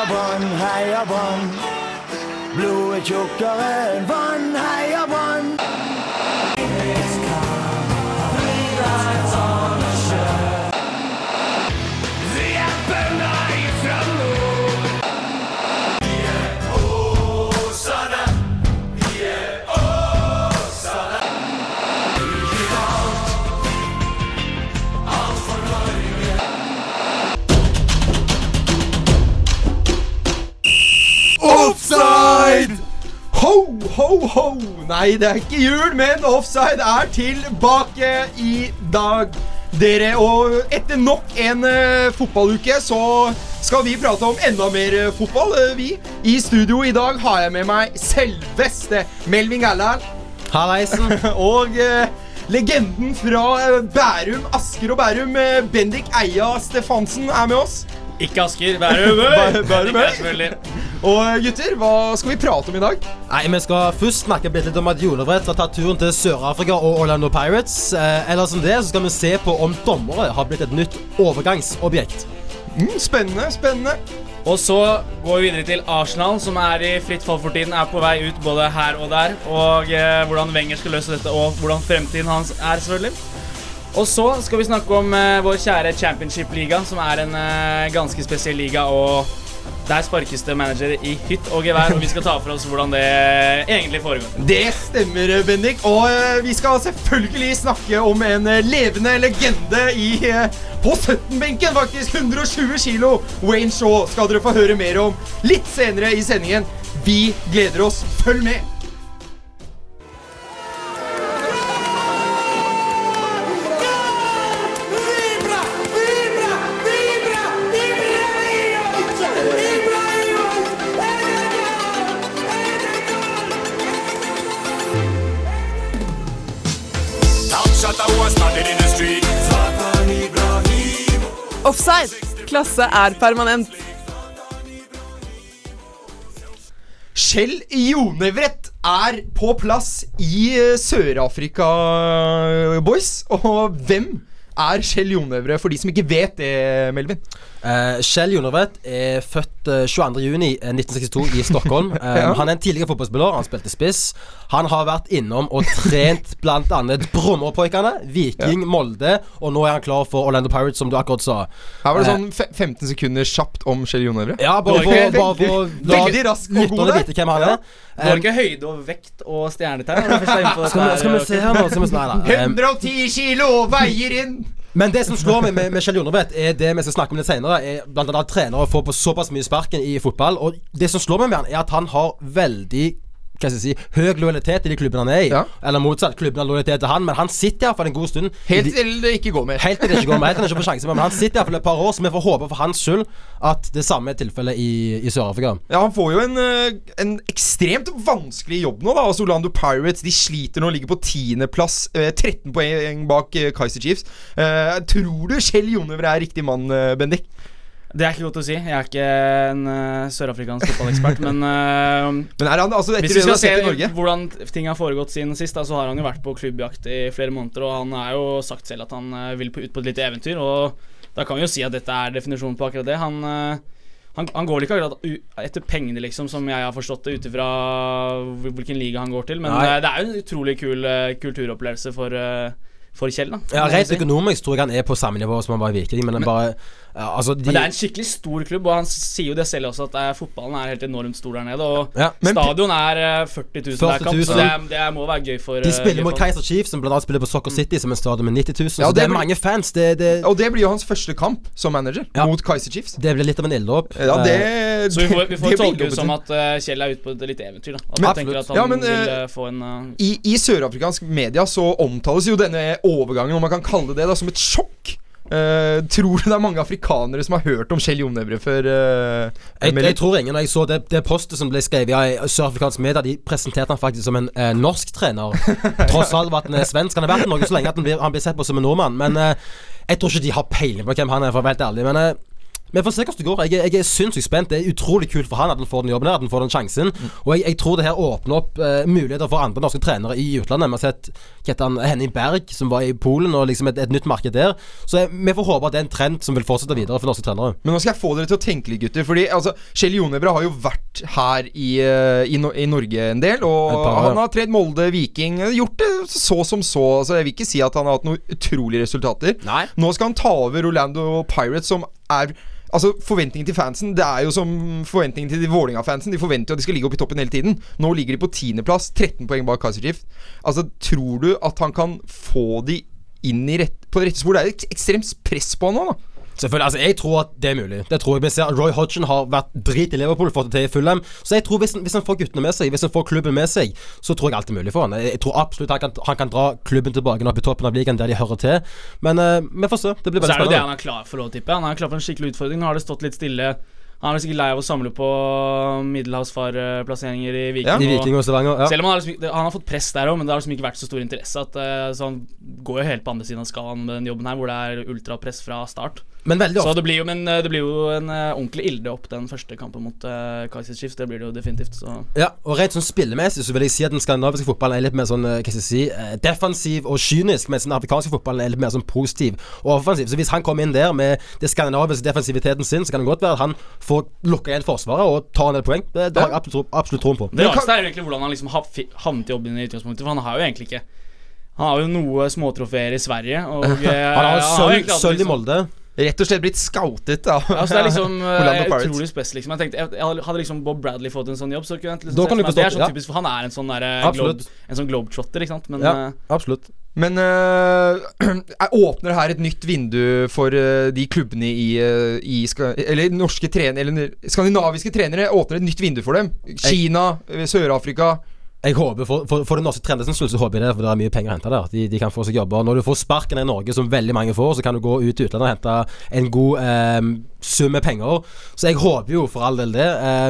Heia Brann, heia Brann. Blodet tjukkere enn vann, heia Brann. Ho! Nei, det er ikke jul, men offside er tilbake i dag. Dere, og etter nok en uh, fotballuke så skal vi prate om enda mer uh, fotball. uh, vi I studio i dag har jeg med meg selveste Melvin Gallal. Hallaisen. og legenden fra Bærum, Asker og Bærum, Bendik Eia Stefansen, er med oss. Ikke Asker, Bærum. Bæ- Bærum. Og eh, gutter, hva skal vi prate om i dag? Nei, Vi skal først snakke litt om at Jonevrett har tatt turen til Sør-Afrika og Orlando Pirates. Eh, eller som det så skal vi se på om dommere har blitt et nytt overgangsobjekt. Mm, spennende, spennende. Og så går vi videre til Arsenal, som er i fritt fall for tiden. Er på vei ut både her og der. Og eh, hvordan Wenger skal løse dette, og hvordan fremtiden hans er, selvfølgelig. Og så skal vi snakke om eh, vår kjære championship-liga, som er en eh, ganske spesiell liga. og der sparkes det managere i hytt og gevær, og vi skal ta for oss hvordan det egentlig foregår. Det stemmer, Bendik. Og eh, vi skal selvfølgelig snakke om en eh, levende legende i eh, På 17-benken, faktisk. 120 kilo. Wayne Shaw skal dere få høre mer om litt senere i sendingen. Vi gleder oss. Følg med. Klasse er permanent. Kjell Jonevrett er på plass i eh, Sør-Afrika, boys. Og hvem er Kjell Jonevre, for de som ikke vet det, Melvin? Eh, Kjell Jonevrett er født eh, 22.6.1962 i Stockholm. Um, Ja. Han er en tidligere fotballspiller. Han spilte spiss. Han har vært innom og trent bl.a. Brommerpojkene, Viking, Molde, og nå er han klar for Orlando Pirates, som du akkurat sa. Her var det Eh, sånn 15 sekunder kjapt om Kjell Jonevre. Ja, bare for, Veldig- rask og god lytterne der. vite hvem han er. Um, var ikke høyde og vekt og stjernetegn? er Skal skal vi se her nå? Skal vi, nei, nei. eh, 110 kilo veier inn! Men det som slår meg med, med Kjell Jonebrett, er det vi skal snakke om litt senere, er blant annet trenere får på såpass mye sparken i fotball. Og det som slår meg med han, er at han har veldig hva skal jeg si, høy lojalitet i de klubbene han er i. Ja. Eller motsatt, klubben har lojalitet til han, men han sitter iallfall en god stund. Helt til det ikke går mer. Helt til det ikke går mer. Helt til han ikke får sjansen. Men han sitter iallfall et par år, så vi får håpe for hans skyld at det samme er tilfellet i, i Sør-Afrika. Ja, Han får jo en, eh, en ekstremt vanskelig jobb nå. da Altså Orlando Pirates de sliter nå ligger på tiendeplass. Eh, 13 poeng bak eh, Kaiser Chiefs. Uh, tror du Kjell Jonevre er riktig mann, eh, Bendik? Det er ikke godt å si. Jeg er ikke en uh, sørafrikansk fotballekspert. men uh, Men er han altså hvis vi skal se sett i Norge? hvordan ting har foregått siden sist, da, så har han jo vært på klubbjakt i flere måneder. Og han har jo sagt selv at han uh, vil på, ut på et lite eventyr. Og da kan vi jo si at dette er definisjonen på akkurat det. Han, han, han går ikke akkurat etter pengene, liksom, som jeg har forstått det, ut ifra hvilken liga han går til. Men det er jo en utrolig kul kulturopplevelse for, for Kjell, da. Ja, Rent økonomisk tror jeg han er på samme nivå som han var i Viking, men, bare ja, altså, de, Men det er en skikkelig stor klubb, og han sier jo det selv også, at eh, fotballen er helt enormt stor der nede. Og Ja, men- stadion er eh, 40 000 hver kamp, så det, er- det er- må være gøy for De eh, spiller gøy mot Kaiser Chiefs, som blant annet spiller på Soccer City, som en stadion med 90 000. Ja, så det det er blir- mange fans. Det, det, Og det blir jo hans første kamp som manager Ja. mot Kaiser Chiefs. det blir litt av en ilddåp. Ja, det, Eh, Så vi får, vi får det tolke det som at uh, Kjell er ute på et lite eventyr. da At Men- han tenker at han Ja, men, vil eh, få en uh... I, I sørafrikansk media så omtales jo denne overgangen, om man kan kalle det det, da, som et sjokk. Eh, tror du det er mange afrikanere som har hørt om Kjell Jonevre før? Uh, Jeg, jeg tror ingen jeg så det, det postet som ble skrevet i sørafrikansk media, de presenterte han faktisk som en uh, norsk trener. Tross alt at han er svensk. Han har vært i Norge så lenge at han blir, han blir sett på som en nordmann. Men jeg tror ikke de har peiling på hvem han er, for å være helt ærlig. Men Vi får se hvordan det går. Jeg, jeg er sinnssykt spent. Det er utrolig kult for han at han får den jobben her, at han får den sjansen. Og jeg, jeg tror det her åpner opp uh, muligheter for andre norske trenere i utlandet. Vi har sett Ketan Henning Berg, som var i Polen, og liksom et, et nytt marked der. Så jeg, vi får håpe at det er en trend som vil fortsette videre for norske trenere. Men nå skal jeg få dere til å tenke litt, gutter. Fordi altså, Kjell Jonebra har jo vært her i, eh, i, no i Norge en del. Og par ja. han har tredd Molde, Viking eh, Gjort det så som så. Altså, jeg vil ikke si at han har hatt noen utrolige resultater. Nei. Nå skal han ta over Orlando Pirates, som er Altså Forventningen til fansen Det er jo som forventningen til de Vålerenga-fansen. De forventer jo at de skal ligge oppe i toppen hele tiden. Nå ligger de på tiendeplass, 13 poeng bak Kaiser Chiefs. Altså, tror du at han kan få de inn rett, på det rette spor? Det er jo ekstremt press på han nå, da. Selvfølgelig, altså Jeg tror at det er mulig. Det tror jeg Vi ser Roy Hodgson har vært drit i Liverpool, fått det til i Fulham. Så jeg tror hvis, hvis han får guttene med seg, hvis han får klubben med seg, så tror jeg alt er mulig for han Jeg, tror absolutt han kan, han kan dra klubben tilbake opp i toppen av ligaen der de hører til. Men uh, vi får se. Det blir veldig spennende. Så er det jo det han er klar for, å tippe. Han er klar for en skikkelig utfordring. Nå har det stått litt stille. Han er sikkert lei av å samle på middelhavsfarplasseringer i Viking. Ja. I Viking og Stavanger. Ja. Selv om han har, liksom, han har fått press der òg, men det har liksom ikke vært så stor interesse. At, eh, så han går jo helt på andre siden av skalaen med den jobben her, hvor det er ultrapress fra start. Men veldig Så ofte det blir jo, men, eh, det blir jo en eh, ordentlig ilde opp den første kampen mot uh, Kaizers Chiefs. Det blir det jo definitivt. Så Ja, og rett sånn spillemessig så vil jeg si at den skandinaviske fotballen er litt mer sånn eh, Hva skal jeg si eh, defensiv og kynisk, mens den afrikanske fotballen er litt mer sånn positiv og offensiv. Så hvis han kommer inn der med det skandinaviske defensiviteten sin, så kan det godt være at han får lukka igjen Forsvaret og tar en del poeng. Det, det har jeg absolutt, absolutt troen på. Det rareste er jo egentlig hvordan han liksom har havnet i jobben i utgangspunktet, for han har jo egentlig ikke Han har jo noe småtrofeer i Sverige, og eh, Han har sølv i liksom- Molde. Rett og slett blitt scoutet av Ja, altså det er liksom eh, Orlando Pirates. utrolig spes, liksom. Jeg tenkte jeg, hadde- liksom Bob Bradley fått en sånn jobb, så kunne jeg liksom kan du for meg Det er forstå- sånn ja. typisk, for han er en sånn der, globe, En sånn globetrotter, ikke sant. Men Ja, eh, absolutt. Men øh, jeg åpner her et nytt vindu for øh, de klubbene i, øh, i ska, Eller norske trenere Eller skandinaviske trenere åpner et nytt vindu for dem. Kina, Sør-Afrika. Jeg håper For, for, for den norske treneren skyld så håper jeg det, for det er mye penger å hente der. De, de kan få seg jobber. Når du får sparken i Norge, som veldig mange får, så kan du gå ut til utlandet og hente en god eh, sum med penger. Så jeg håper jo for all del det. Eh,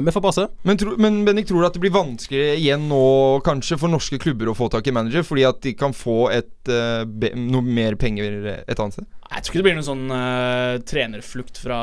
vi får bare se. Men, tro, men Bendik, tror du at det blir vanskelig igjen nå kanskje for norske klubber å få tak i manager, fordi at de kan få et, eh, be, noe mer penger et annet sted? Jeg tror ikke det blir noen sånn eh, trenerflukt fra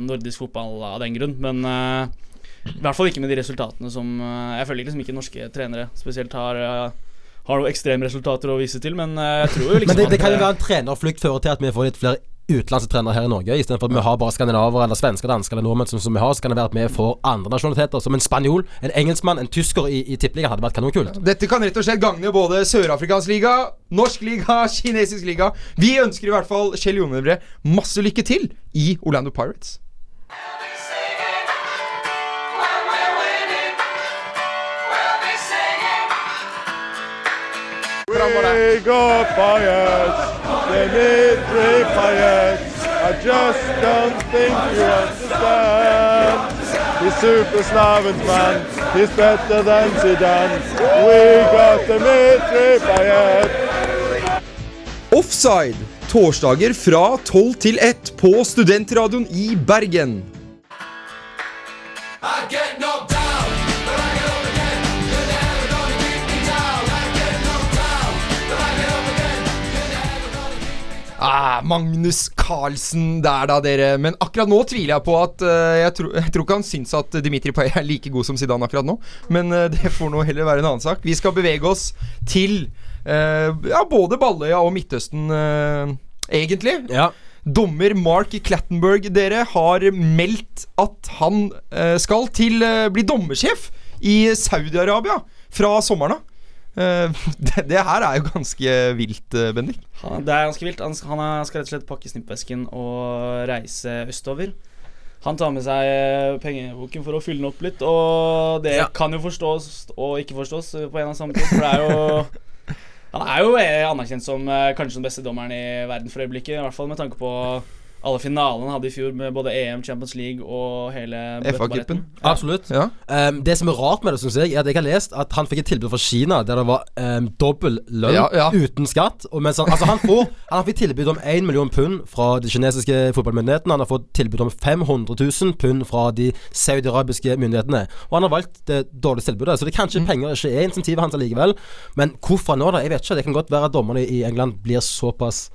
nordisk fotball av den grunn, men eh, i hvert fall ikke med de resultatene som eh, Jeg føler liksom ikke norske trenere spesielt har uh, har noen ekstremresultater å vise til, men eh, jeg tror jo liksom Men det, det kan jo eh, være en trenerflukt fører til at vi får litt flere utenlandske trenere her i Norge. Istedenfor at vi har bare skandinaver eller svensker, dansker eller nordmenn som, som vi har, så kan det være at vi får andre nasjonaliteter. Som en spanjol, en engelskmann, en tysker i, i tippeligaen hadde vært kanonkult. Dette kan rett og slett gagne både Sør-Afrikas liga, norsk liga, kinesisk liga. Vi ønsker i hvert fall Kjell Jonebre masse lykke til i Orlando Pirates. We got fired. the Nitri Pirates. I just don't think you understand. He's super Slavens man, he's better than Zidane. We got the Pirates. Offside torsdager fra 12 til 1 på Studentradioen i Bergen. Ah, Magnus Carlsen der, da, dere. Men akkurat nå tviler jeg på at uh, jeg, tro, jeg tror ikke han syns at Dimitri Payet er like god som Zidane akkurat nå. Men uh, det får nå heller være en annen sak. Vi skal bevege oss til uh, ja, både Balløya og Midtøsten, egentlig. Ja. Dommer Mark Clattenberg, dere har meldt at han skal til bli dommersjef i Saudi-Arabia fra sommeren av. Eh, det, det her er jo ganske vilt, eh, Bendik. Ja, Det er ganske vilt. Han skal, han skal rett og slett pakke snippvesken og reise østover. Han tar med seg eh, pengeboken for å fylle den opp litt, og det Ja. kan jo forstås og ikke forstås på en og samme tid. For det er jo Han er jo anerkjent som kanskje den beste dommeren i verden for øyeblikket. I hvert fall med tanke på alle finalene hadde i fjor med både EM, Champions League og hele FA-cupen. Ja. Absolutt. Ja. Um, det som er rart med det, syns jeg, er at jeg har lest at han fikk et tilbud fra Kina der det var um, dobbel lønn Ja, ja. uten skatt. Og mens han, altså han, får, han fikk tilbud om 1 million pund fra de kinesiske fotballmyndighetene. Han har fått tilbud om 500 000 pund fra de saudi-arabiske myndighetene. Og han har valgt det dårligste tilbudet. Så det kanskje penger ikke er insentivet hans allikevel. Men hvorfor nå, da? Jeg vet ikke. Det kan godt være at dommerne i England blir såpass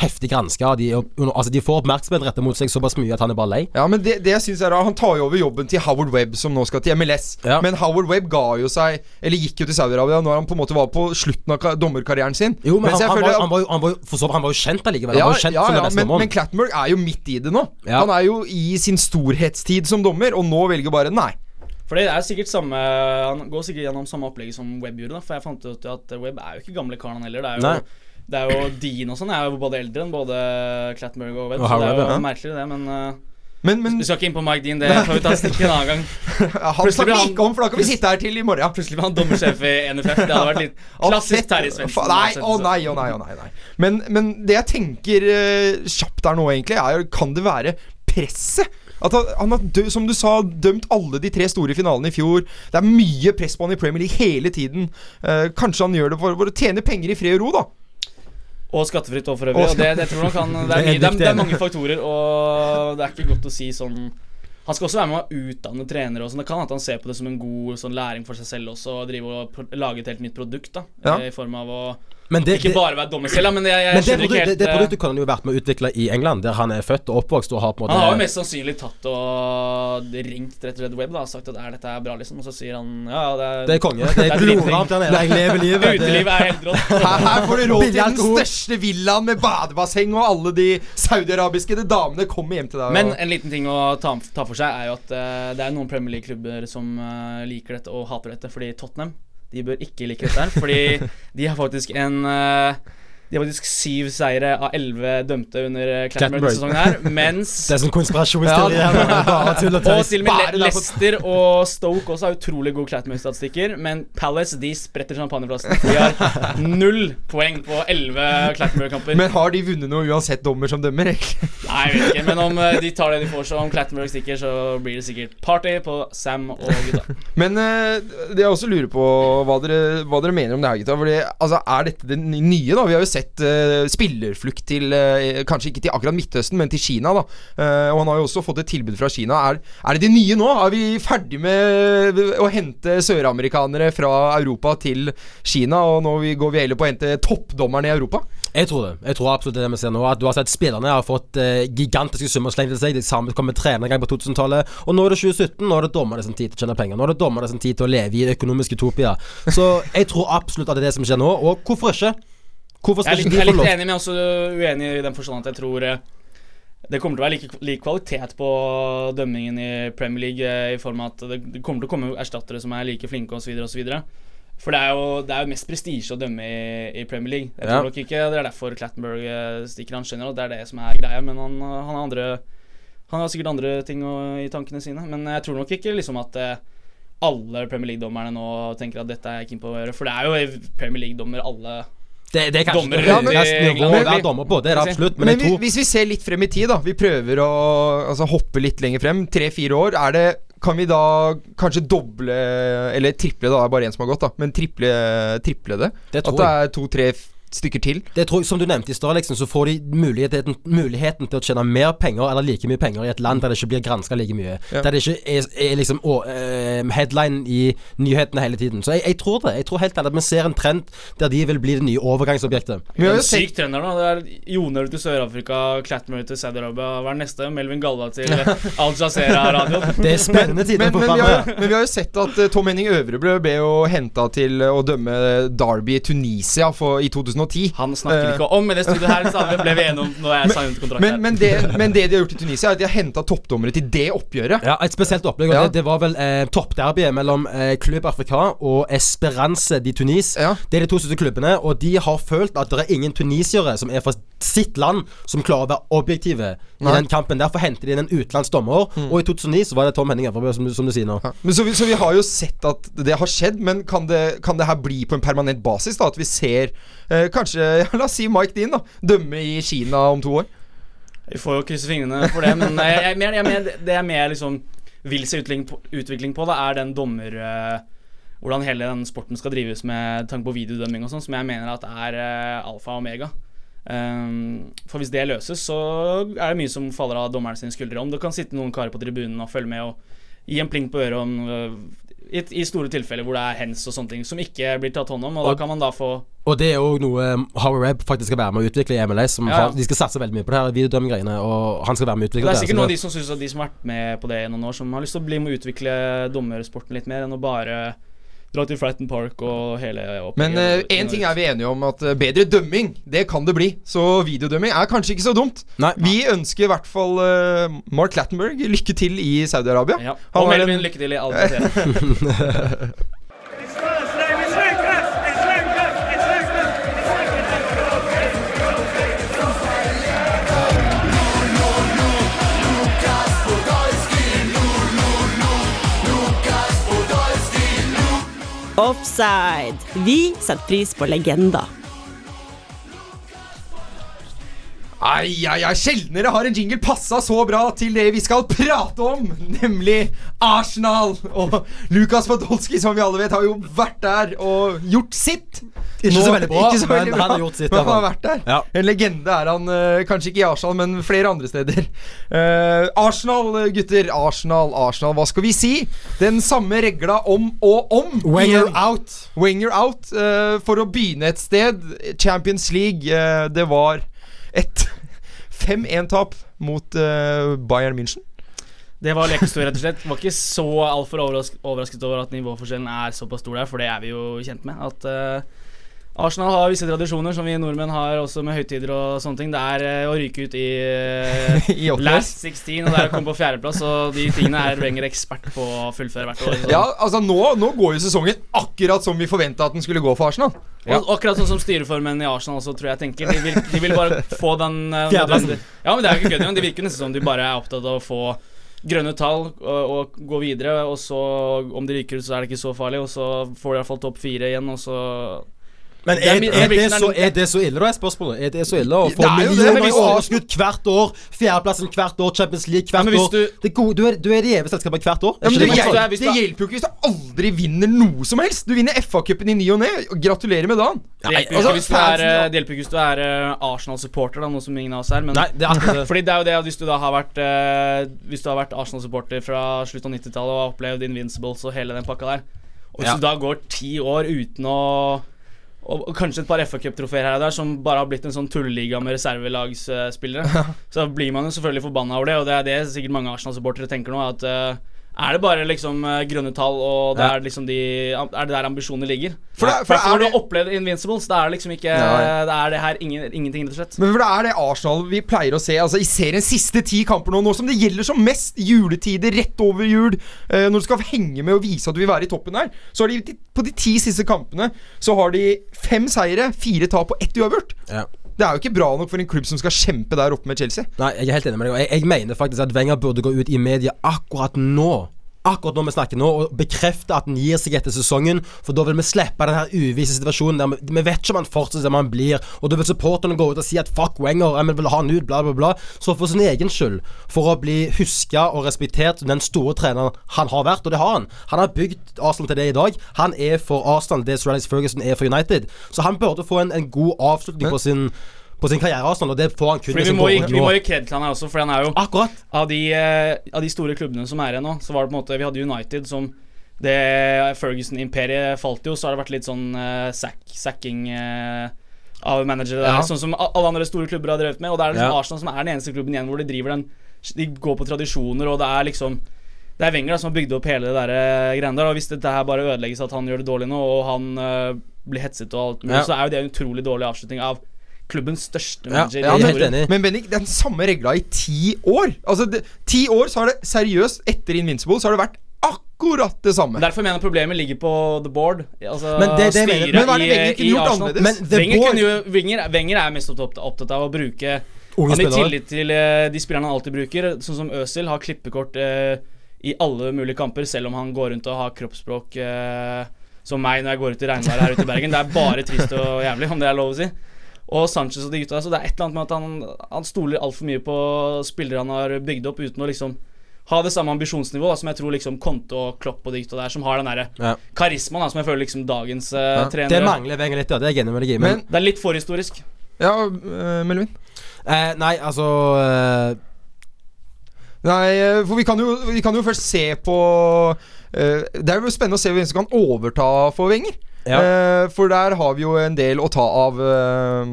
heftig granska. De, altså, de får oppmerksomhet rettet mot seg såpass mye at han er bare lei. Ja, men det, det jeg synes er Han tar jo over jobben til Howard Webb, som nå skal til MLS. Ja. Men Howard Webb ga jo seg Eller gikk jo til Saudi-Arabia når han på en måte var på slutten av dommerkarrieren sin. Jo, men han, han, føler var, han, var jo, han, var jo, så, han var jo kjent allikevel. ja, han var jo kjent ja, ja, men, men. Clattenburg er jo midt i det nå. Ja. Han er jo i sin storhetstid som dommer, og nå velger bare nei. For det er sikkert samme Han går sikkert gjennom samme opplegget som Webb gjorde. da For jeg fant ut at Webb er jo ikke gamle karen han heller. Det er jo, Nei. Det er jo Dean og sånn er jo både eldre enn både Clattenburg og Webb. Så det er jo ja. merkelig, det. Men uh, Men, men vi skal ikke inn på Mike Dean. Det får vi ta stikk en annen gang. ja, han snakker vi han- ikke om, for da kan vi sitte her til i morgen. Plutselig var han dommersjef i NFF. Det hadde vært litt klassisk. Terje Svendsen. Nei, å nei, å nei, å nei, nei. Men, men det jeg tenker uh, kjapt der nå, egentlig, er Kan det være presset? At han, han har, som du sa, dømt alle de tre store finalene i fjor. Det er mye press på han i Premier League hele tiden. Uh, kanskje han gjør det for, for å tjene penger i fred og ro, da. Og skattefritt og for øvrig. Og det, det tror nok han det er, mye, det, er, det er mange faktorer, og det er ikke godt å si sånn Han skal også være med å utdanne trenere. og sånn Det kan at han ser på det som en god sånn læring for seg selv også, og drive og lage et helt nytt produkt. da Ja. I form av å Men det, ikke det, bare være dommer selv, men jeg, jeg men det, skjønner ikke helt det, det eh, produktet kan han jo vært med å utvikle i England, der han er født og oppvokst. Og har på en måte Han har jo mest sannsynlig tatt og ringt rett og slett Webb da og sagt at er dette er bra, liksom. Og så sier han ja, ja, det er Det er konge. Det er glovarmt der nede. Jeg lever livet. Utelivet er helt rått. Her, her får du råd til den største villaen med badebasseng, og alle de saudiarabiske damene kommer hjem til deg. og- Men en liten ting å ta, ta for seg er jo at uh, det er noen Premier League-klubber som uh, liker dette og hater dette. Fordi Tottenham de bør ikke like dette her. Fordi de har faktisk en eh, De har faktisk syv seire av elleve dømte under uh, Clattenburg. sesongen her. Mens Det er sånn konspirasjonsteori her. er Bare tull og og til og med Le Leicester og Stoke også har utrolig gode Clattenburg-statistikker. Men Palace de spretter champagneflasken. De har null poeng på elleve Clattenburg-kamper. Men har de vunnet noe uansett dommer som dømmer? egentlig? Nei, jeg vet ikke, men om eh, de tar det de får, så om Clattenburg stikker, så blir det sikkert party på Sam og gutta. Men eh, det jeg også lurer på hva dere, hva dere mener om det her, gutta. Fordi, altså, er dette det nye, da? Vi har jo sett eh, spillerflukt til uh, Kanskje ikke til akkurat Midtøsten, men til Kina, da. uh, og han har jo også fått et tilbud fra Kina. Er, er det det nye nå? Er vi ferdig med å hente søramerikanere fra Europa til Kina, og nå går vi heller på å hente toppdommerne i Europa? Jeg tror det. Jeg tror absolutt det vi ser nå. At du har sett spillerne har fått gigantiske summer slengt til seg. De samme kom med trenere en gang på 2000-tallet. Og nå er det 2017. Nå er det dommerne sin tid til å tjene penger. Nå er det dommerne sin tid til å leve i økonomisk utopia. Så jeg tror absolutt at det er det som skjer nå. Og hvorfor ikke? Hvorfor Jeg er du litt, lov? jeg er litt enig, men også uenig i den forstand at jeg tror eh, det kommer til å være like, lik kvalitet på dømmingen i Premier League eh, i form av at det, kommer til å komme erstattere som er like flinke osv. osv. For det er jo, det er jo mest prestisje å dømme i, i Premier League. Jeg tror Ja. nok ikke det er derfor Clattenburg eh, stikker. Han skjønner at det er det som er greia, men han, han har andre Han har sikkert andre ting å, i tankene sine. Men jeg tror nok ikke liksom at alle Premier League-dommerne nå tenker at dette er jeg keen på å gjøre. For det er jo Premier League-dommer alle Det, det er kanskje Dommer Ja, det men- nivå men- være dommer på. Det er absolutt. Men Men vi, hvis vi ser litt frem i tid, da. Vi prøver å altså, hoppe litt lenger frem. Tre-fire år. Er det Kan vi da kanskje doble Eller triple, da. Det er bare én som har gått, da. Men triple, triple det? Det At det er to-tre stykker til? Det tror jeg, Som du nevnte i stad, liksom, så får de muligheten, muligheten til å tjene mer penger eller like mye penger i et land der det ikke blir granska like mye. Ja. Der det ikke er, er liksom å, uh, headline i nyhetene hele tiden. Så jeg, jeg tror det. Jeg tror helt ærlig at vi ser en trend der de vil bli det nye overgangsobjektet. Vi har jo sett syk trender nå. Det er Joner til Sør-Afrika, Clattenburg til Saudi-Arabia. Hva er neste? Melvin Galla til Al Jazeera-radioen. Det er spennende tider på men, har, men vi har jo sett at eh, Tom Henning Øvrebrød ble jo henta til å dømme Derby i Tunisia for, i 2010. Han snakker ikke om i det studioet her, så ble vi enige om når jeg kontrakt Men, men, det, men det de har gjort i Tunisia, er at de har henta toppdommere til det oppgjøret. Ja, Et spesielt opplegg. Ja. Det, det var vel eh, toppderbyet mellom eh, Klubb Afrika og Esperance de Tunis. Ja. Det er de to største klubbene, og de har følt at det er ingen tunisiere som er fra sitt land, som klarer å være objektive i den kampen. Derfor henter de inn en utenlandsk dommer, og i 2009 så var det Tom Henning Øvrebø, som, som du sier nå. Ja. Men så, vi, så vi har jo sett at det har skjedd, men kan det, kan det her bli på en permanent basis? da At vi ser eh, kanskje ja, La oss si Mike Dean da dømme i Kina om to år. Vi får jo krysse fingrene for det, men jeg, jeg, jeg, jeg, mer- det jeg mer liksom vil se utvikling på, utvikling på, da, er den dommer... eh, hvordan hele den sporten skal drives med tanke på videodømming og sånn, som jeg mener at er eh, alfa og omega. Um, for hvis det løses, så er det mye som faller av dommerne sine skuldre. Om det kan sitte noen karer på tribunen og følge med og gi en pling på øret om øh, i, I store tilfeller hvor det er hens og sånne ting som ikke blir tatt hånd om. Og Og- da kan man da få Og det er òg noe um, Howard faktisk skal være med å utvikle i MLS. Som Ja, ja. har, de skal satse veldig mye på det her videodømmegreiene, og han skal være med å utvikle Det Det er sikkert noen av de som synes at de som har vært med på det i noen år, som har lyst til å bli med å utvikle dommersporten litt mer enn å bare dra til Fratton Park og hele Men én ting er vi enige om, at eh, bedre dømming, det kan det bli. Så videodømming er kanskje ikke så dumt. Nei. Vi ønsker i hvert fall uh, Mark Lattenberg lykke til i Saudi-Arabia. ja. Og Melvin, en- lykke til i alt Offside. Vi setter pris på legender. Ai, ai, ai, Sjeldnere har en jingle passa så bra til det vi skal prate om, nemlig Arsenal. Og Lukas Podolsky, som vi alle vet, har jo vært der og gjort sitt. Ikke så veldig bra, ikke så men bra, han har gjort sitt, Men han har vært der. Ja. En legende er han, eh, kanskje ikke i Arsenal, men flere andre steder. Uh, Arsenal, eh, gutter. Arsenal, Arsenal. Hva skal vi si? Den samme regla om og om. Wenger igjen. out. Wenger out. Uh, for å begynne et sted. Champions League. uh, det var et 5-1-tap mot eh, Bayern München. Det var lekestor, rett og slett. Var ikke så altfor overrasket, overrasket over at nivåforskjellen er såpass stor der, for det er vi jo kjent med. At uh, Arsenal har visse tradisjoner som vi nordmenn har også med høytider og sånne ting. Det er uh, å ryke ut i, uh, I last 16, og det er å komme på fjerdeplass. Og de tingene er Wenger ekspert på å fullføre hvert år. Så. Ja, altså nå, nå går jo sesongen akkurat som vi forventa at den skulle gå for Arsenal. Og og akkurat sånn som styreformen i Arsenal også, tror jeg tenker. De vil, de vil bare få den uh, Ja, men det er jo ikke kødd engang. Det virker nesten som de bare er opptatt av å få grønne tall og, og gå videre. Og så, om de ryker ut, så er det ikke så farlig. Og så får de i hvert fall topp fire igjen, og så Men er er, er, det det så, er det så ille, da, er spørsmålet? Er det så ille å få Det er det, millioner i overskudd hvert år? Fjerdeplassen hvert år, Champions League hvert Ja, år. du- det er gode, du, er, du er det gjeve selskapet hvert år. Ja, men det, det hjelper- hjelper, det hjelper jo ikke hvis du aldri vinner noe som helst. Du vinner FA-cupen i ny og ne. Gratulerer med dagen. Det hjelper altså, ikke hvis du er, eh, det hjelper ikke hvis du er eh, Arsenal-supporter, da, noe som ingen av oss er. Men Nei, det er det. Fordi det er jo det at hvis du da har vært uh, Hvis du har vært Arsenal-supporter fra slutten av 90-tallet og har opplevd Invincibles og hele den pakka der, og hvis Ja. du da går ti år uten å og kanskje et par FA Cup-trofeer her og der som bare har blitt en sånn tulleliga med reservelagsspillere, så blir man jo selvfølgelig forbanna over det, og det er det sikkert mange Arsenal-supportere tenker nå, at eh, er det bare liksom eh, grønne tall, og det Ja. er liksom de Er det der ambisjonene ligger? For det- for det er når du har opplevd Invincibles, det er liksom ikke. Det er det her ingen, ingenting, rett og slett. Men for det er det Arsenal vi pleier å se Altså i seriens siste ti kamper nå, nå som det gjelder som mest. Juletider, rett over jul. Eh, når du skal henge med og vise at du vil være i toppen her. Så har de de- på de ti siste kampene Så har de fem seire, fire tap og ett uavgjort. Ja. Det er jo ikke bra nok for en klubb som skal kjempe der oppe med Chelsea. Nei, jeg er helt enig med deg. Jeg, jeg mener faktisk at Wenger burde gå ut i media akkurat nå. Akkurat når vi snakker nå, og bekrefte at han gir seg etter sesongen. For da vil vi slippe den her uvise situasjonen der vi, vi vet ikke om han fortsetter som han blir. Og da vil supporterne gå ut og si at fuck Wenger, jeg vil ha han ut, bla, bla, bla. Så for sin egen skyld, for å bli huska og respektert den store treneren han har vært, og det har han. Han har bygd Arsenal til det i dag. Han er for Arsenal det Sir Alex Ferguson er for United. Så han burde få en, en god avslutning på sin på sin karriere og sånn, og det får han kun Fordi vi må, gi, vi må gi kred til han her også, for han er jo Akkurat. av de, eh, av de store klubbene som er igjen nå, så var det på en måte Vi hadde United som det Ferguson-imperiet falt jo, så har det vært litt sånn uh, sack, sacking uh, av managere der, Ja. sånn som alle andre store klubber har drevet med. Og det er liksom Ja. Arsenal som er den eneste klubben igjen hvor de driver den De går på tradisjoner, og det er liksom det er Wenger da, som har bygd opp hele det der greiene der. Og hvis dette her bare ødelegges at han gjør det dårlig nå, og han uh, blir hetset og alt mulig, Ja. så er jo det en utrolig dårlig avslutning av klubbens største manager. Ja, ja, enig. Men Bendik, det er den samme regla i ti år. Altså, det, Ti år så har det seriøst, etter Invincible, så har det vært akkurat det samme. Derfor mener jeg problemet ligger på the board. Altså Men det- det mener- styret Men hva er det i- Wenger kunne i gjort Arsenal. annerledes? Men Wenger, board- jo, Wenger, Wenger er mest opptatt, opptatt av å bruke Han i tillit til eh, de spillerne han alltid bruker, sånn som Øzil, har klippekort eh, i alle mulige kamper, selv om han går rundt og har kroppsspråk eh, som meg når jeg går ut i regnværet her ute i Bergen. Det er bare trist og jævlig, om det er lov å si. Og Sanchez og de gutta. Så det er et eller annet med at han, han stoler altfor mye på spillere han har bygd opp, uten å liksom ha det samme ambisjonsnivå som jeg tror liksom Conte og Klopp og de gutta der, som har den derre Ja. karismaen da, som jeg føler liksom dagens uh, Ja. trenere Det mangler Wenger litt, ja. Det er jeg enig. Men, Men Det er litt forhistorisk. Ja, uh, Melvin? eh, Nei, altså uh, Nei, eh, for vi kan jo, vi kan jo først se på uh, Det er jo spennende å se hvem som kan overta for Wenger. Ja. Eh, for der har vi jo en del å ta av. eh,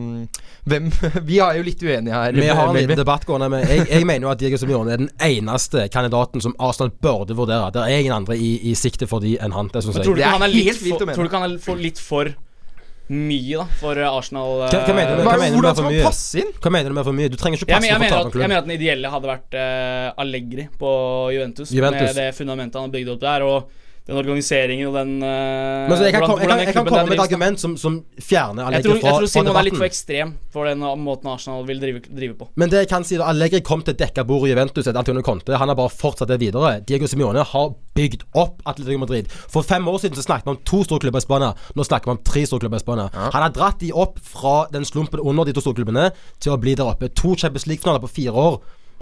hvem Vi er jo litt uenige her. Vi har en liten debatt gående. Men jeg, jeg mener jo at Diego Simione er den eneste kandidaten som Arsenal burde vurdere. Det er ingen andre i, i sikte for de enn han. Det synes jeg. tror du Det ikke er han er litt for. Tror du ikke han er litt for mye da for eh, Arsenal? Hva- hva mener du med- Hva, mener du med hvordan for skal man mye? passe inn? Hva mener du med for mye? Du trenger ikke Jeg, passe men- jeg, mener at, jeg mener at den ideelle hadde vært uh, Allegri på Juventus, Juventus. Med det fundamentet han har bygd opp der, og den organiseringen og den eh, Men så jeg, kan, hvordan- jeg, kan, jeg kan komme med et argument som, som fjerner Allegri fra, fra, jeg tror Simon er litt for ekstrem for den måten Arsenal vil drive, drive på. Men det jeg kan si da Allegri kom til dekka bord i Juventus etter Antonio Conte. Han har bare fortsatt det videre. Diego Simione har bygd opp Atletico Madrid. For fem år siden så snakket vi om to store klubber i Spania. Nå snakker vi om tre store klubber i Spania. Han har dratt de opp fra den slumpen under de to storklubbene til å bli der oppe. To Champions League-finaler på fire år.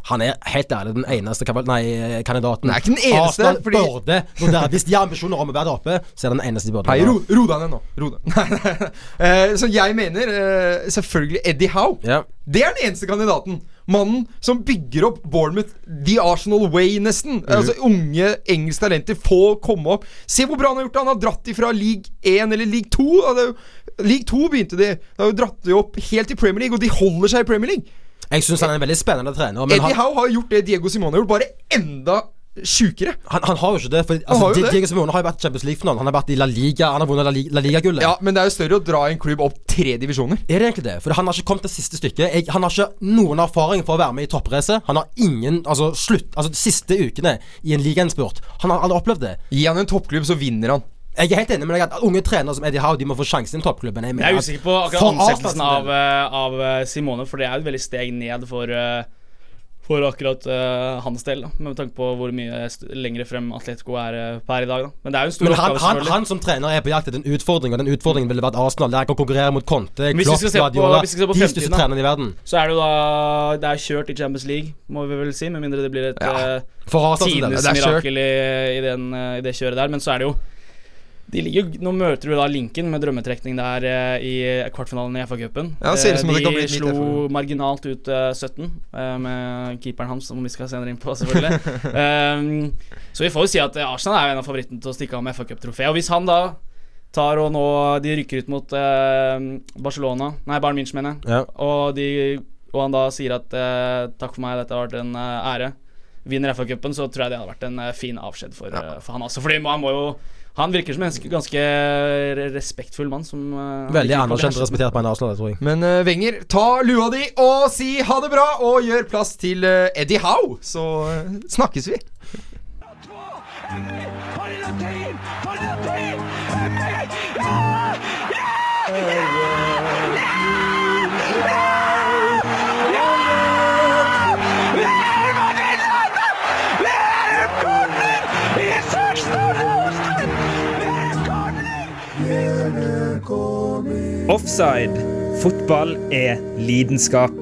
Han er helt ærlig den eneste nei, kandidaten. Nei, ikke den eneste, Arsenal fordi- burde vurdere Hvis de har ambisjoner om å være der oppe, så er det den eneste de burde Hei, ro, ro deg ned nå. Ro deg. Nei, nei. Eh, så jeg mener uh, selvfølgelig Eddie Howe. Yeah. Det er den eneste kandidaten. Mannen som bygger opp Bournemouth the Arsenal way, nesten. Altså Unge engelske talenter få komme opp. Se hvor bra han har gjort det! Han har dratt de fra league 1 eller league 2. Ja, det er jo- League 2 begynte de. De har jo dratt de opp helt til Premier League, og de holder seg i Premier League. Jeg syns han er en veldig spennende trener. Men Eddie Howe har gjort det Diego Simone har gjort, bare enda sjukere. han, han har jo ikke det. For, har altså, det. Diego Simone har jo vært Champions League-finalen. Han har vært i La Liga Han har vunnet La, La Liga-gullet. Ja, men det er jo større å dra en klubb opp tre divisjoner. Er det egentlig det? For han har ikke kommet til siste stykket. Jeg, han har ikke noen erfaring for å være med i toppracet. Han har ingen Altså slutt Altså de siste ukene i en ligainnspurt. Han har aldri opplevd det. Gi han en toppklubb, så vinner han. Jeg er helt enig med deg at unge trenere som Eddie Howe De må få sjansen i toppklubben. Jeg, Jeg er usikker på akkurat ansettelsen av, eh, av eh, Simone, for det er jo et veldig steg ned for eh, For akkurat uh, hans del, da med tanke på hvor mye st lenger frem Atletico er per i dag. da Men det er jo en stor men han, oppgave, han, han som trener er på jakt etter en utfordring, og den utfordringen ville vært Arsenal. Der ikke kan konkurrere mot Conte, Klopp, Guardiola. hvis vi skal se på De største trenerne i verden. Så er det jo da Det er kjørt i Champions League, må vi vel si, med mindre det blir et Ja. tidenes det er mirakel i, i, den, i det kjøret der. Men så er det jo ligger, Nå møter du da Lincoln med drømmetrekning der eh, i kvartfinalen i FA-cupen. Ja, Eh, det kan bli de slo marginalt ut eh, 17, eh, med keeperen hans, som vi skal senere inn på, selvfølgelig. um, så vi får jo si at eh, Arsenal er en av favorittene til å stikke av med FA-cup-trofé. Og hvis han da tar og nå De rykker ut mot uh, Barcelona Nei, Bayern München, mener jeg. Ja. Og, de, og han da sier at uh, takk for meg, dette har vært en uh, ære. Vinner FA-cupen, så tror jeg det hadde vært en eh, fin avskjed for, eh, for han også. Fordi han må jo Han virker som en ganske, respektfull mann som uh, Veldig anerkjent og respektert på en Arsenal, tror jeg. Men uh, Wenger, ta lua di og si ha det bra, og gjør plass til uh, Eddie Howe, så uh, snakkes vi. Offside. Fotball er lidenskap.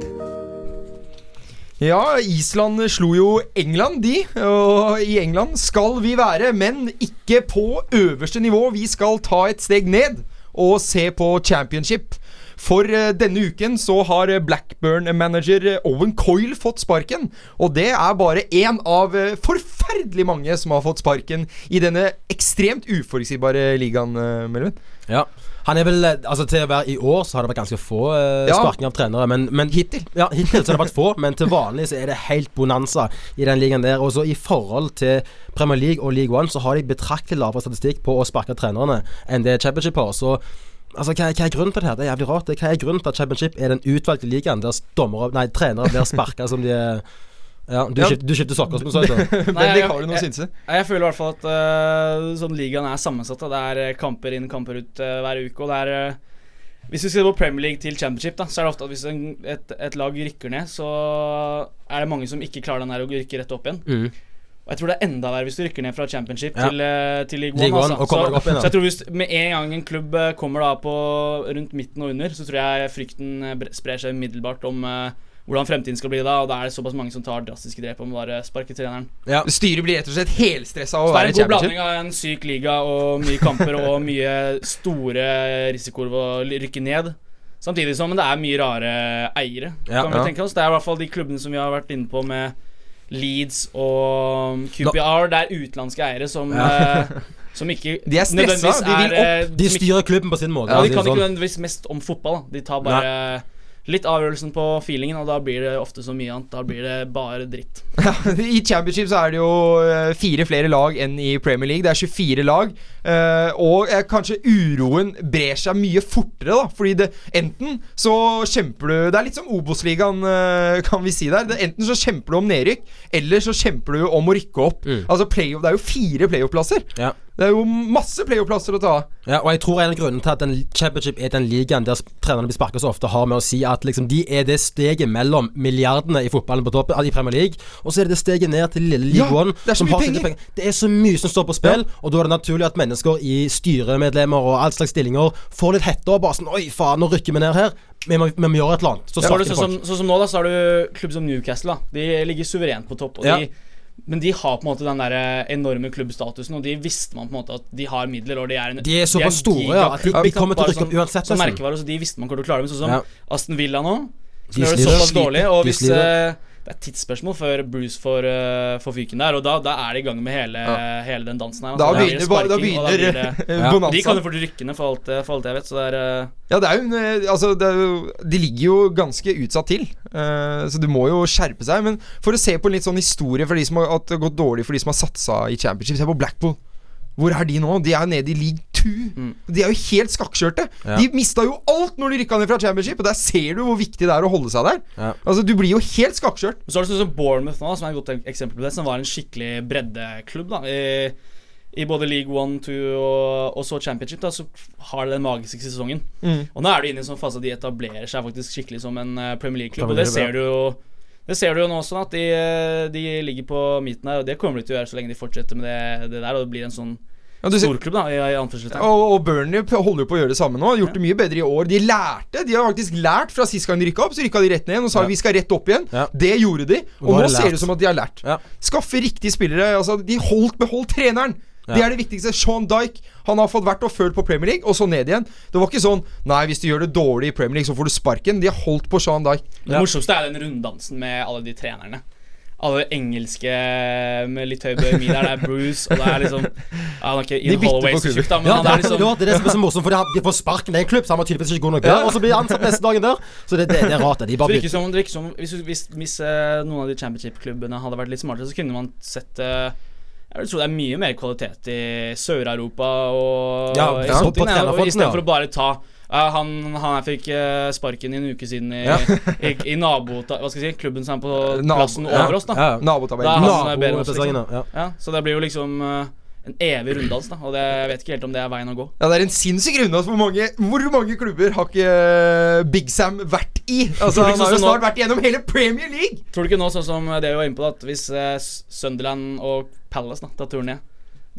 Ja, Island slo jo England, de. Og i England skal vi være, men ikke på øverste nivå. Vi skal ta et steg ned og se på championship. For eh, denne uken så har eh, Blackburn-manager eh, Owen Coyle fått sparken. Og det er bare én av eh, forferdelig mange som har fått sparken i denne ekstremt uforutsigbare ligaen, uh, Melvin. Ja. Han er vel eh, Altså Til å være i år så har det vært ganske få uh, Ja. sparking av trenere. Men, men Hittil. Ja, hittil så har det vært få, men til vanlig så er det helt bonanza i den ligaen der. Og så i forhold til Premier League og League One så har de betraktelig lavere statistikk på å sparke trenerne enn det Championship har. Så altså, hva, hva er grunnen til det her? Det er jævlig rart. Hva er grunnen til at Championship er den utvalgte ligaen der dommere, nei, trenere blir sparka som de er Ja, du, Ja. Skifter, du skifter sokker, som du sa. i Bendik, jeg- har du noe jeg-? Nei, Jeg føler i hvert fall at uh, sånn ligaen er sammensatt. da. Det er eh, kamper inn, kamper ut uh, hver uke. Og det er uh, Hvis vi ser på Premier League til Championship, da så er det ofte at hvis en, et, et lag rykker ned, så er det mange som ikke klarer den her å rykke rett opp igjen. Mm. Og jeg tror det er enda verre hvis du rykker ned fra Championship Ja. til, til League One. League One, altså. så, igjen, så jeg tror hvis med en gang en klubb kommer da på rundt midten og under, så tror jeg frykten sprer seg umiddelbart om eh, hvordan fremtiden skal bli da. Og da er det såpass mange som tar drastiske grep om å bare sparke treneren. Ja. Styret blir rett og slett helstressa av å Så det er en god blanding av en syk liga og mye kamper og mye store risikoer ved å rykke ned. Samtidig som det er mye rare eiere. Ja. kan vi Ja. tenke oss Det er i hvert fall de klubbene som vi har vært inne på med Leeds og QPR. Det er utenlandske eiere som ja. Som ikke De er stressa, de vil eh, De styrer klubben på sin måte. Ja, de kan ikke sånn. nødvendigvis mest om fotball. Da. De tar bare litt avgjørelsen på feelingen, og da blir det ofte så mye annet. Da blir det bare dritt. I Championship så er det jo eh, fire flere lag enn i Premier League. Det er 24 lag. eh, og eh, kanskje uroen brer seg mye fortere, da. Fordi det enten så kjemper du Det er litt som Obos-ligaen, kan vi si der. Det, enten så kjemper du om nedrykk, eller så kjemper du om å rykke opp. Altså playoff, Det er jo fire playoff-plasser. Ja. Det er jo masse playoff-plasser å ta av. Ja, og jeg tror en av grunnene til at den championship er den ligaen der trenerne blir sparket så ofte, har med å si at liksom de er det steget mellom milliardene i fotballen på toppen, i Premier League, og så er det det steget ned til lille League Ja, One. det er så som mye har sine penger. Det er så mye som står på spill, og da er det naturlig at mennesker i styremedlemmer og all slags stillinger får litt hette og bare sånn Oi, faen, nå rykker vi ned her. Vi må, vi må gjøre et eller annet. Så Så så, sparker sånn, som, sånn som nå, da, så har du klubb som Newcastle. da De ligger suverent på topp. Og Ja. de, men de har på en måte den der enorme klubbstatusen, og de visste man på en måte at de har midler. Og de er en De er såpass store, ja, at de- de kommer til å rykke opp uansett, Som nesten. merkevare, så de visste man kom til å klare det. Men sånn som Ja. Aston Villa nå, som gjør det såpass dårlig. Og hvis Det er et tidsspørsmål før Bruce får, uh, får fyken der, og da, da er de i gang med hele, hele den dansen her. altså. Da begynner, sparking, da begynner, da begynner Ja. bonanza. De kan jo fort rykke ned, for alt, for alt jeg vet. Så det er uh... Ja, det er jo eh, Altså, det er jo, de ligger jo ganske utsatt til. Uh, så du må jo skjerpe seg. Men for å se på en litt sånn historie for de som har gått dårlig for de som har satsa i championship. Se på Blackpool. Hvor er de nå? De er nede i league 2. De er jo helt skakkskjørte. Ja. De mista jo alt når de rykka ned fra championship, og der ser du hvor viktig det er å holde seg der. Ja. Altså, Du blir jo helt skakkskjørt. Så er det sånn som Bournemouth nå, som er et godt eksempel på det, som var en skikkelig breddeklubb. da I, i både League 1, 2 og, og så Championship, da så har de den magiske sesongen. Mm. Og nå er du inne i en sånn fase at de etablerer seg faktisk skikkelig som en eh, Premier League-klubb. Og det ser du jo det ser du jo nå også, at de, eh, de ligger på midten her. Og det kommer de til å gjøre så lenge de fortsetter med det, det der. Og det blir en sånn Ja, storklubb, da, i, i. Og, og Burnley holder jo på å gjøre det samme nå. Har Gjort det mye bedre i år. De lærte. De har faktisk lært fra sist gang de rykka opp. Så rykka de rett ned igjen og sa Ja. vi skal rett opp igjen. Ja. Det gjorde de. Og nå nå ser det ut som at de har lært. Ja. Skaffe riktige spillere. Altså, de holdt beholdt treneren. Det er det viktigste. Sean Dyke Han har fått vært og følt på Premier League, og så ned igjen. Det var ikke sånn Nei, hvis du gjør det dårlig i Premier League, så får du sparken. De har holdt på Sean Dyke. Det morsomste er den runddansen med alle de trenerne. Alle engelske med litt høy BMI der. Det er Bruce, og det er liksom Han er ikke in Holloway så Holloway-tjukt, da, men Ja, det er liksom ja, det er det som er så morsomt, for de får sparken i en klubb, så han var tydeligvis ikke god nok der, og så blir han ansatt neste dagen der. Så det, det, det er rart, det. De bare virker bytter. som, det virker som hvis, hvis, hvis eh, noen av de championship-klubbene hadde vært litt smartere, så kunne man sett eh, Jeg vil tro det er mye mer kvalitet i Sør-Europa og Ja, ja, og Istedenfor ja. å bare ta han, han fikk eh, sparken i en uke siden i, Ja. i, i nabota... Hva skal jeg si? Klubben som er på Nabo- plassen over oss, da. Ja, ja. Nabotabellen. oss, Naboplasseringen, liksom. ja. Ja, så det blir jo liksom eh, en evig runddans, da. Og det, jeg vet ikke helt om det er veien å gå. Ja, det er en sinnssyk runddans. Hvor mange, hvor mange klubber har ikke eh, Big Sam vært i? Altså, Han har jo snart vært gjennom hele Premier League! Tror du ikke nå, sånn som det vi var inne på, da, at hvis eh, Sunderland og Palace da tar turen ned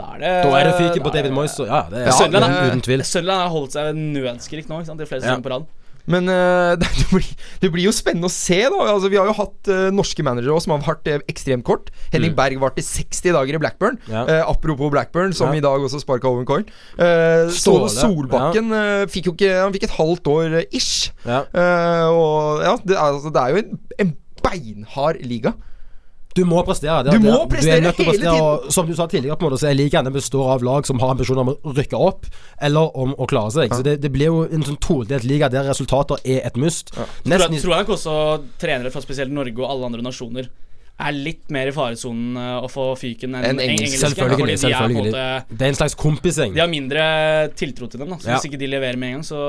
da er det Da er det fyken på David Moyes, ja, det er er- uten tvil. Sunderland har holdt seg ved nødskrik nå, ikke sant? de flere Ja. på rad. Men eh, det, det, blir, det blir jo spennende å se, da. Altså, vi har jo hatt eh, norske managere også, som har vært eh, ekstremt kort. Henning Mm. Berg varte 60 dager i Blackburn. Ja. Eh, apropos Blackburn, som Ja. i dag også sparka Owen Coyne. Uh, Ståle Ståle, Solbakken eh, fikk jo ikke Han fikk et halvt år eh, ish. Ja. Eh, og ja, det, er- altså, det er jo en, en beinhard liga. Du må prestere. Det, Du må prestere du er nødt til å hele prestere, og Som du sa tidligere, på en måte, så er ligaen den består av lag som har ambisjoner om å rykke opp, eller om å klare seg. Så det, det blir jo en sånn todelt liga der resultater er et must. Tror Nesten jeg, tror jeg nok også trenere fra spesielt Norge og alle andre nasjoner er litt mer i faresonen eh, å få fyken enn En en engelsk, engelske. Selvfølgelig. de er selvfølgelig. måte Det er en slags kompising. De har mindre tiltro til dem. da Så Ja. Hvis ikke de leverer med en gang, så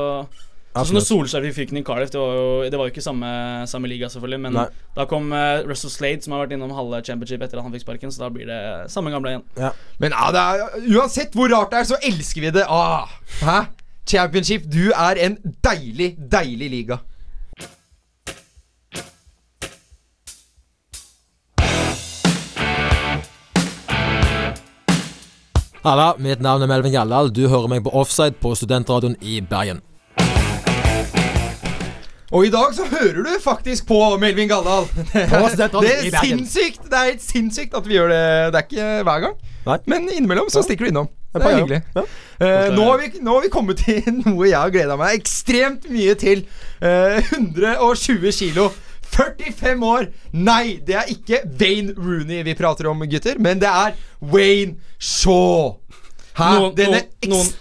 Sånn når Solskjær fikk den i Cardiff, det var jo, det var jo ikke samme, samme liga, selvfølgelig. Men Nei. da kom uh, Russell Slade, som har vært innom halve championship etter at han fikk sparken, så da blir det samme gamle igjen. Men ja, det er, uansett hvor rart det er, så elsker vi det. Ah, hæ? Championship, du er en deilig, deilig liga. Halla, mitt navn er Melvin Gjallal. Du hører meg på Offside på Studentradioen i Bergen. Og i dag så hører du faktisk på Melvin Galdal. Det, Studentradioen det er sinnssykt Det er helt sinnssykt at vi gjør det. Det er ikke hver gang. Nei. Men innimellom så stikker du innom. Det er hyggelig. Ja. Eh, nå, har vi, nå har vi kommet til noe jeg har gleda meg ekstremt mye til. Eh, 120 kilo 45 år! Nei, det er ikke Wayne Rooney vi prater om, gutter, men det er Wayne Shaw. Hæ? Noen- Denne noen- noen-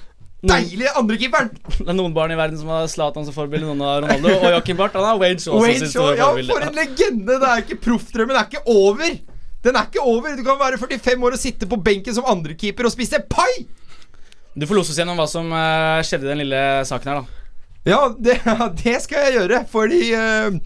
deilige andrekeeperen. Det er noen barn i verden som har Zlatan som forbilde, noen har Ronaldo. Og Joakim Barth han har Wayne Shaw som Wayne sitt Shaw, ja, for en legende! Det er ikke Proffdrømmen er ikke over. Den er ikke over. Du kan være 45 år og sitte på benken som andrekeeper og spise pai! Du får lose oss gjennom hva som eh, skjedde i den lille saken her, da. Ja, det, det skal jeg gjøre, fordi eh,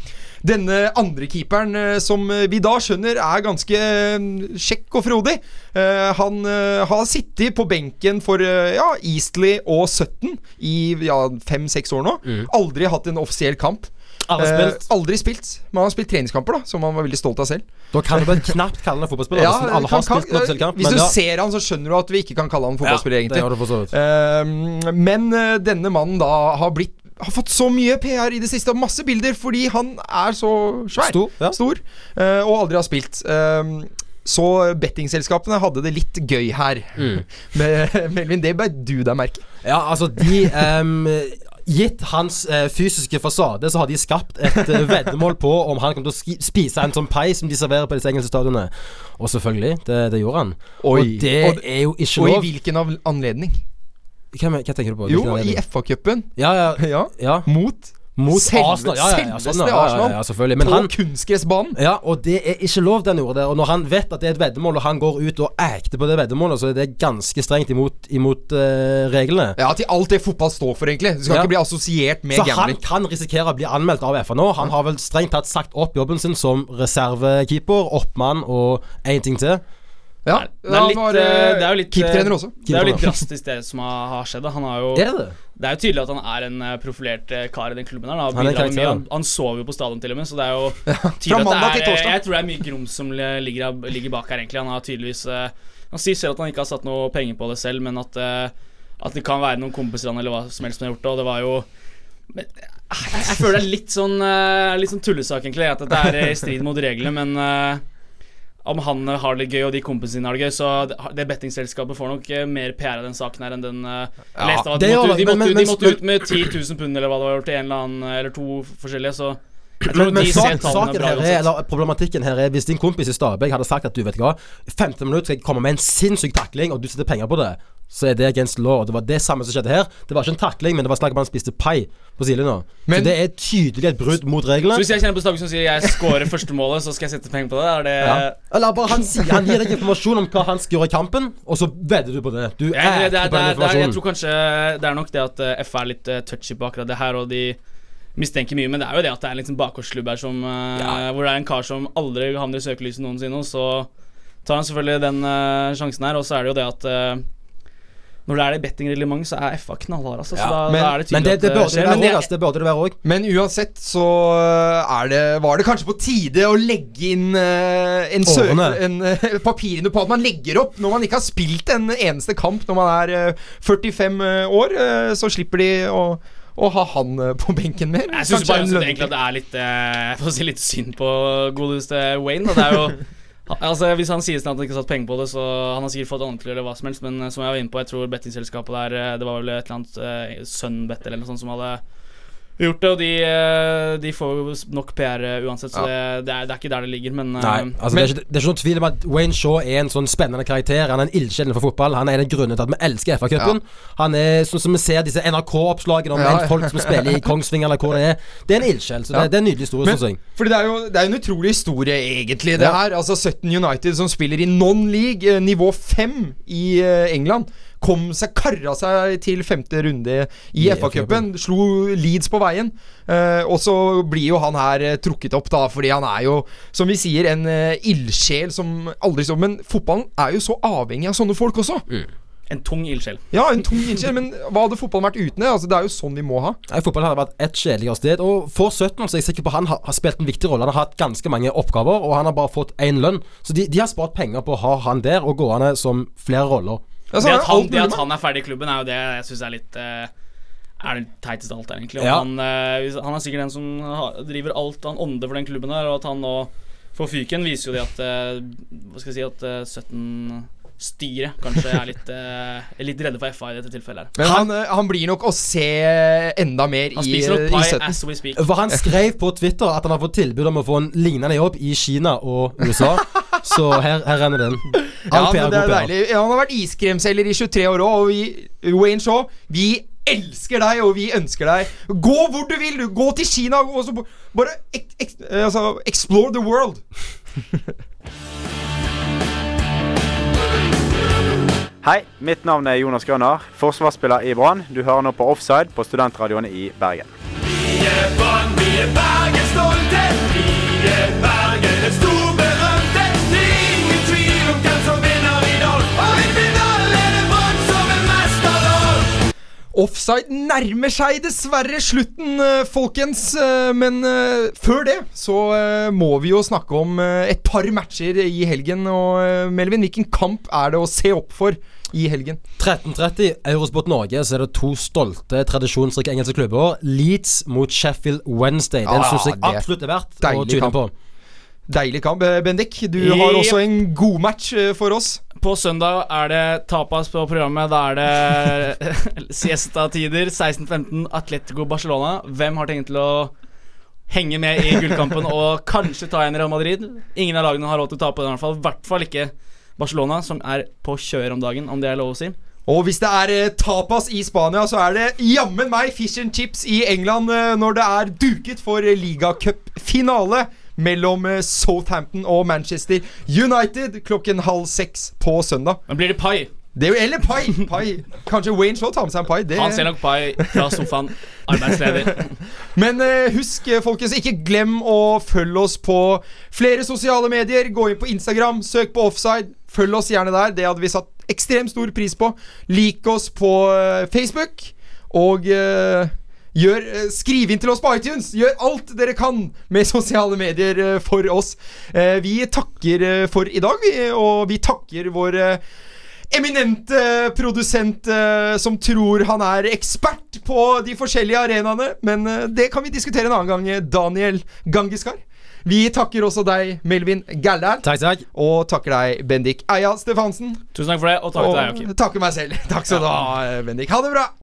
denne andre keeperen, som vi da skjønner er ganske eh, kjekk og frodig, eh, han eh, har sittet på benken for eh, ja, Eastley og Sutton i ja, fem-seks år nå. Aldri hatt en offisiell kamp. Aldri Eh, spilt. aldri spilt. Men han har spilt treningskamper, da som han var veldig stolt av selv. Da kan du vel knapt kalle han fotballspiller. Ja, kan- spilt en kamp. Hvis du ja, ser han, så skjønner du at vi ikke kan kalle han fotballspiller, ja, egentlig. Eh, men eh, denne mannen da har blitt har fått så mye PR i det siste, og masse bilder, fordi han er så svær. Stor, ja. Stor, eh, og aldri har spilt. Eh, så bettingselskapene hadde det litt gøy her. Mm. Men, Melvin, det bør du deg merke. Ja, altså de um, Gitt hans eh, fysiske fasade, så har de skapt et eh, veddemål på om han kommer til å spise en sånn pai som de serverer på disse engelske stadionene. Og selvfølgelig, det, det gjorde han. Oi. Og det Og- er jo ikke Og i hvilken anledning? Hva, hva tenker du på? Jo, i? FA-cupen. Ja, ja, Ja. Mot Mot Selve- Arsenal. Ja, ja, ja, sånn, ja, ja, Arsenal. ja, ja, selvfølgelig. Men på han kunstgressbanen. Ja, og det er ikke lov, den gjorde det. Og når han vet at det er et veddemål, og han går ut og ekter på det veddemålet, så er det ganske strengt imot, imot uh, reglene. Ja, til alt det fotball står for, egentlig. Du skal ikke bli assosiert med Så han kan risikere å bli anmeldt av FA nå. Han har vel strengt tatt sagt opp jobben sin som reservekeeper, oppmann og én ting til. Ja, Det er, litt, var, eh, eh, det er jo litt keepertrener eh, også. Det er jo litt drastisk, det som har, skjedd. Han har jo Er det det? Det er jo tydelig at han er en profilert kar i den klubben. her da, Han er mye. Han, han sover jo på stadion til og med, så det er jo Fra tydelig mandag at til det er, torsdag. Jeg tror det er mye grums som ligger, ligger bak her, egentlig. Han har tydeligvis Han sier selv at han ikke har satt noe penger på det selv, men at, at det kan være noen kompiser han eller hva som helst som har gjort det, og det var jo men, jeg, jeg føler det er litt sånn Litt sånn tullesak, egentlig. At det er i strid mot reglene, men om han har det gøy og de kompisene sine har det gøy, så det, bettingselskapet får nok eh, mer PR av den saken her enn den uh, ja, leste de måtte, de måtte, de ut med 10 000 pund eller hva det var gjort til en eller annen eller to forskjellige, så Men, men sak, saken her er, eller problematikken her er Hvis din kompis i Stabæk hadde sagt at du vet hva 15 minutter skal jeg komme med en sinnssyk takling, og du setter penger på det, så er det against law. Og Det var det samme som skjedde her. Det var ikke en takling, men det var snakk om han spiste pai på sidelinja. Så det er tydelig et brudd mot reglene. Så hvis jeg kjenner på Stabæk som sier jeg scorer første målet, så skal jeg sette penger på det? Er det Ja. Eller bare han sier Han gir deg informasjon om hva han skal gjøre i kampen, og så vedder du på det. Du er ja, det, er- det, er- det, er- jeg tror kanskje det er nok det at eh, F er litt eh, touchy på akkurat det her, og de mistenker mye, men det er jo det at det er en liksom bakgårdsklubb her som ja. Hvor det er en kar som aldri havner i søkelyset noensinne, og så tar han selvfølgelig den uh, sjansen her, og så er det jo det at uh, når det er det bettingreglement, så er FA knallhard, altså. Så da, men- da er det Men tydelig det, at det burde skjer. det Men være òg. Det burde det være òg. Men uansett så er det, var det kanskje på tide å legge inn uh, en, søk, eh, papirene på at man legger opp når man ikke har spilt en eneste kamp når man er uh, 45 år. Uh, så slipper de å, å ha han eh, på benken mer. Jeg syns bare en egentlig at det er litt eh, For å si litt synd på godeste Wayne. Da. Det er jo Altså Hvis han sier sånn at han ikke har satt penger på det, så han har sikkert fått ordentlig eller hva som helst, men eh, som jeg var inne på, jeg tror bettingselskapet der Det var vel et eller annet uh, Sunbet eller noe sånt som hadde gjort det, og de, eh, de får jo nok PR uansett, så det, det, er, det er ikke der det ligger, men eh, Nei, altså det, er ikke, det er ikke noen tvil om at Wayne Shaw er en sånn spennende karakter. Han er en ildsjel for fotball. Han er en av grunnene til at vi elsker FA-cupen. Han er sånn som vi ser disse NRK-oppslagene om Ja. en folk som spiller i Kongsvinger eller hvor det er. Det er en ildsjel. Så Ja. det, det er en nydelig historie, Men- sånn. Fordi det er jo det er en utrolig historie, egentlig, det Ja. her. Altså 17 United som spiller i non-league, eh, nivå 5 i eh, England. Kom seg, karra seg til femte runde i I FA-cupen. Slo Leeds på veien. Uh, og så blir jo han her uh, trukket opp, da, fordi han er jo, som vi sier, en uh, ildsjel som aldri så Men fotballen er jo så avhengig av sånne folk også. en tung ildsjel. Ja, en tung ildsjel, men hva hadde fotballen vært uten det? Altså, det er jo sånn vi må ha. Nei, Fotballen hadde vært et kjedeligere sted. Og for 17 så er jeg sikker på han har, har spilt en viktig rolle. Han har hatt ganske mange oppgaver, og han har bare fått én lønn. Så de, de har spart penger på å ha han der og gående som flere roller. Altså, det, at han, det at han er ferdig i klubben, er jo det jeg syns er litt uh, Er det teiteste av alt egentlig. Ja. Han, uh, han er sikkert den som har, driver alt han ånder for den klubben der, og at han nå får fyken, viser jo det at uh, Hva skal jeg si At eh, 17 styret kanskje er litt, eh, litt redde for FA i dette tilfellet. her Men han, eh, han blir nok å se enda mer Han i, spiser nok eh, i pie 17. as we speak. For han skrev på Twitter at han har fått tilbud om å få en lignende jobb i Kina og USA. Så her, her renner den. Ja, All PR, men det er god PR. deilig. Ja, han har vært iskremselger i 23 år òg, og vi, Wayne Shaw, vi elsker deg, og vi ønsker deg. Gå hvor du vil, du. Gå til Kina, og så b- bare ek, ek, eh, altså, explore the world. Hei, mitt navn er Jonas Grønner, forsvarsspiller i Brann. Du hører nå på Offside på studentradioene i Bergen. Vi er Brann, vi er Bergens stolte. Vi er Bergen, en stor. Det er ingen tvil om hvem som vinner i dag. Og i finalen er det Brann som er mesterlag. Offside nærmer seg dessverre slutten, eh, folkens. eh, Men eh, før det så må vi jo snakke om et par matcher i helgen. Og Melvin, hvilken kamp er det å se opp for i helgen? 13.30 Eurosport Norge, så er det to stolte, tradisjonsrike engelske klubber. Leeds mot Sheffield Wednesday. Den Ah, syns jeg det absolutt er verdt å kamp. på. Deilig kamp. Eh, Bendik, du har også en god match eh, for oss. På søndag er det tapas på programmet. Da er det siesta-tider. 16.15 Atletico Barcelona. Hvem har tenkt til å henge med i gullkampen og kanskje ta igjen Real Madrid? Ingen av lagene har råd til å tape den, i hvert fall. I hvert fall ikke Barcelona, som er på kjør om dagen, om det er lov å si. Og hvis det er eh, tapas i Spania, så er det jammen meg fish and chips i England eh, når det er duket for ligacupfinale mellom eh, Southampton og Manchester United klokken halv seks på søndag. Men blir det pai? Det er jo Eller pai! pai. Kanskje Wayne Shaw tar med seg en pai. Det, Han ser nok pai fra sofaen. Arbeidsleder. Men uh, husk, folkens, ikke glem å følge oss på flere sosiale medier. Gå inn på Instagram, søk på offside. Følg oss gjerne der. Det hadde vi satt ekstremt stor pris på. Lik oss på eh, Facebook. Og uh, gjør, uh, skriv inn til oss på iTunes. Gjør alt dere kan med sosiale medier uh, for oss. Vi takker for i dag, og vi takker vår eminente produsent som tror han er ekspert på de forskjellige arenaene. Men det kan vi diskutere en annen gang, Daniel Gangiskar. Vi takker også deg, Melvin Gældal. Takk, takk. Og takker deg, Bendik Eia Stefansen. Tusen takk for det, og takk til deg, Og Joakim. takker meg selv. Takk skal du ha, Bendik. Ha det bra.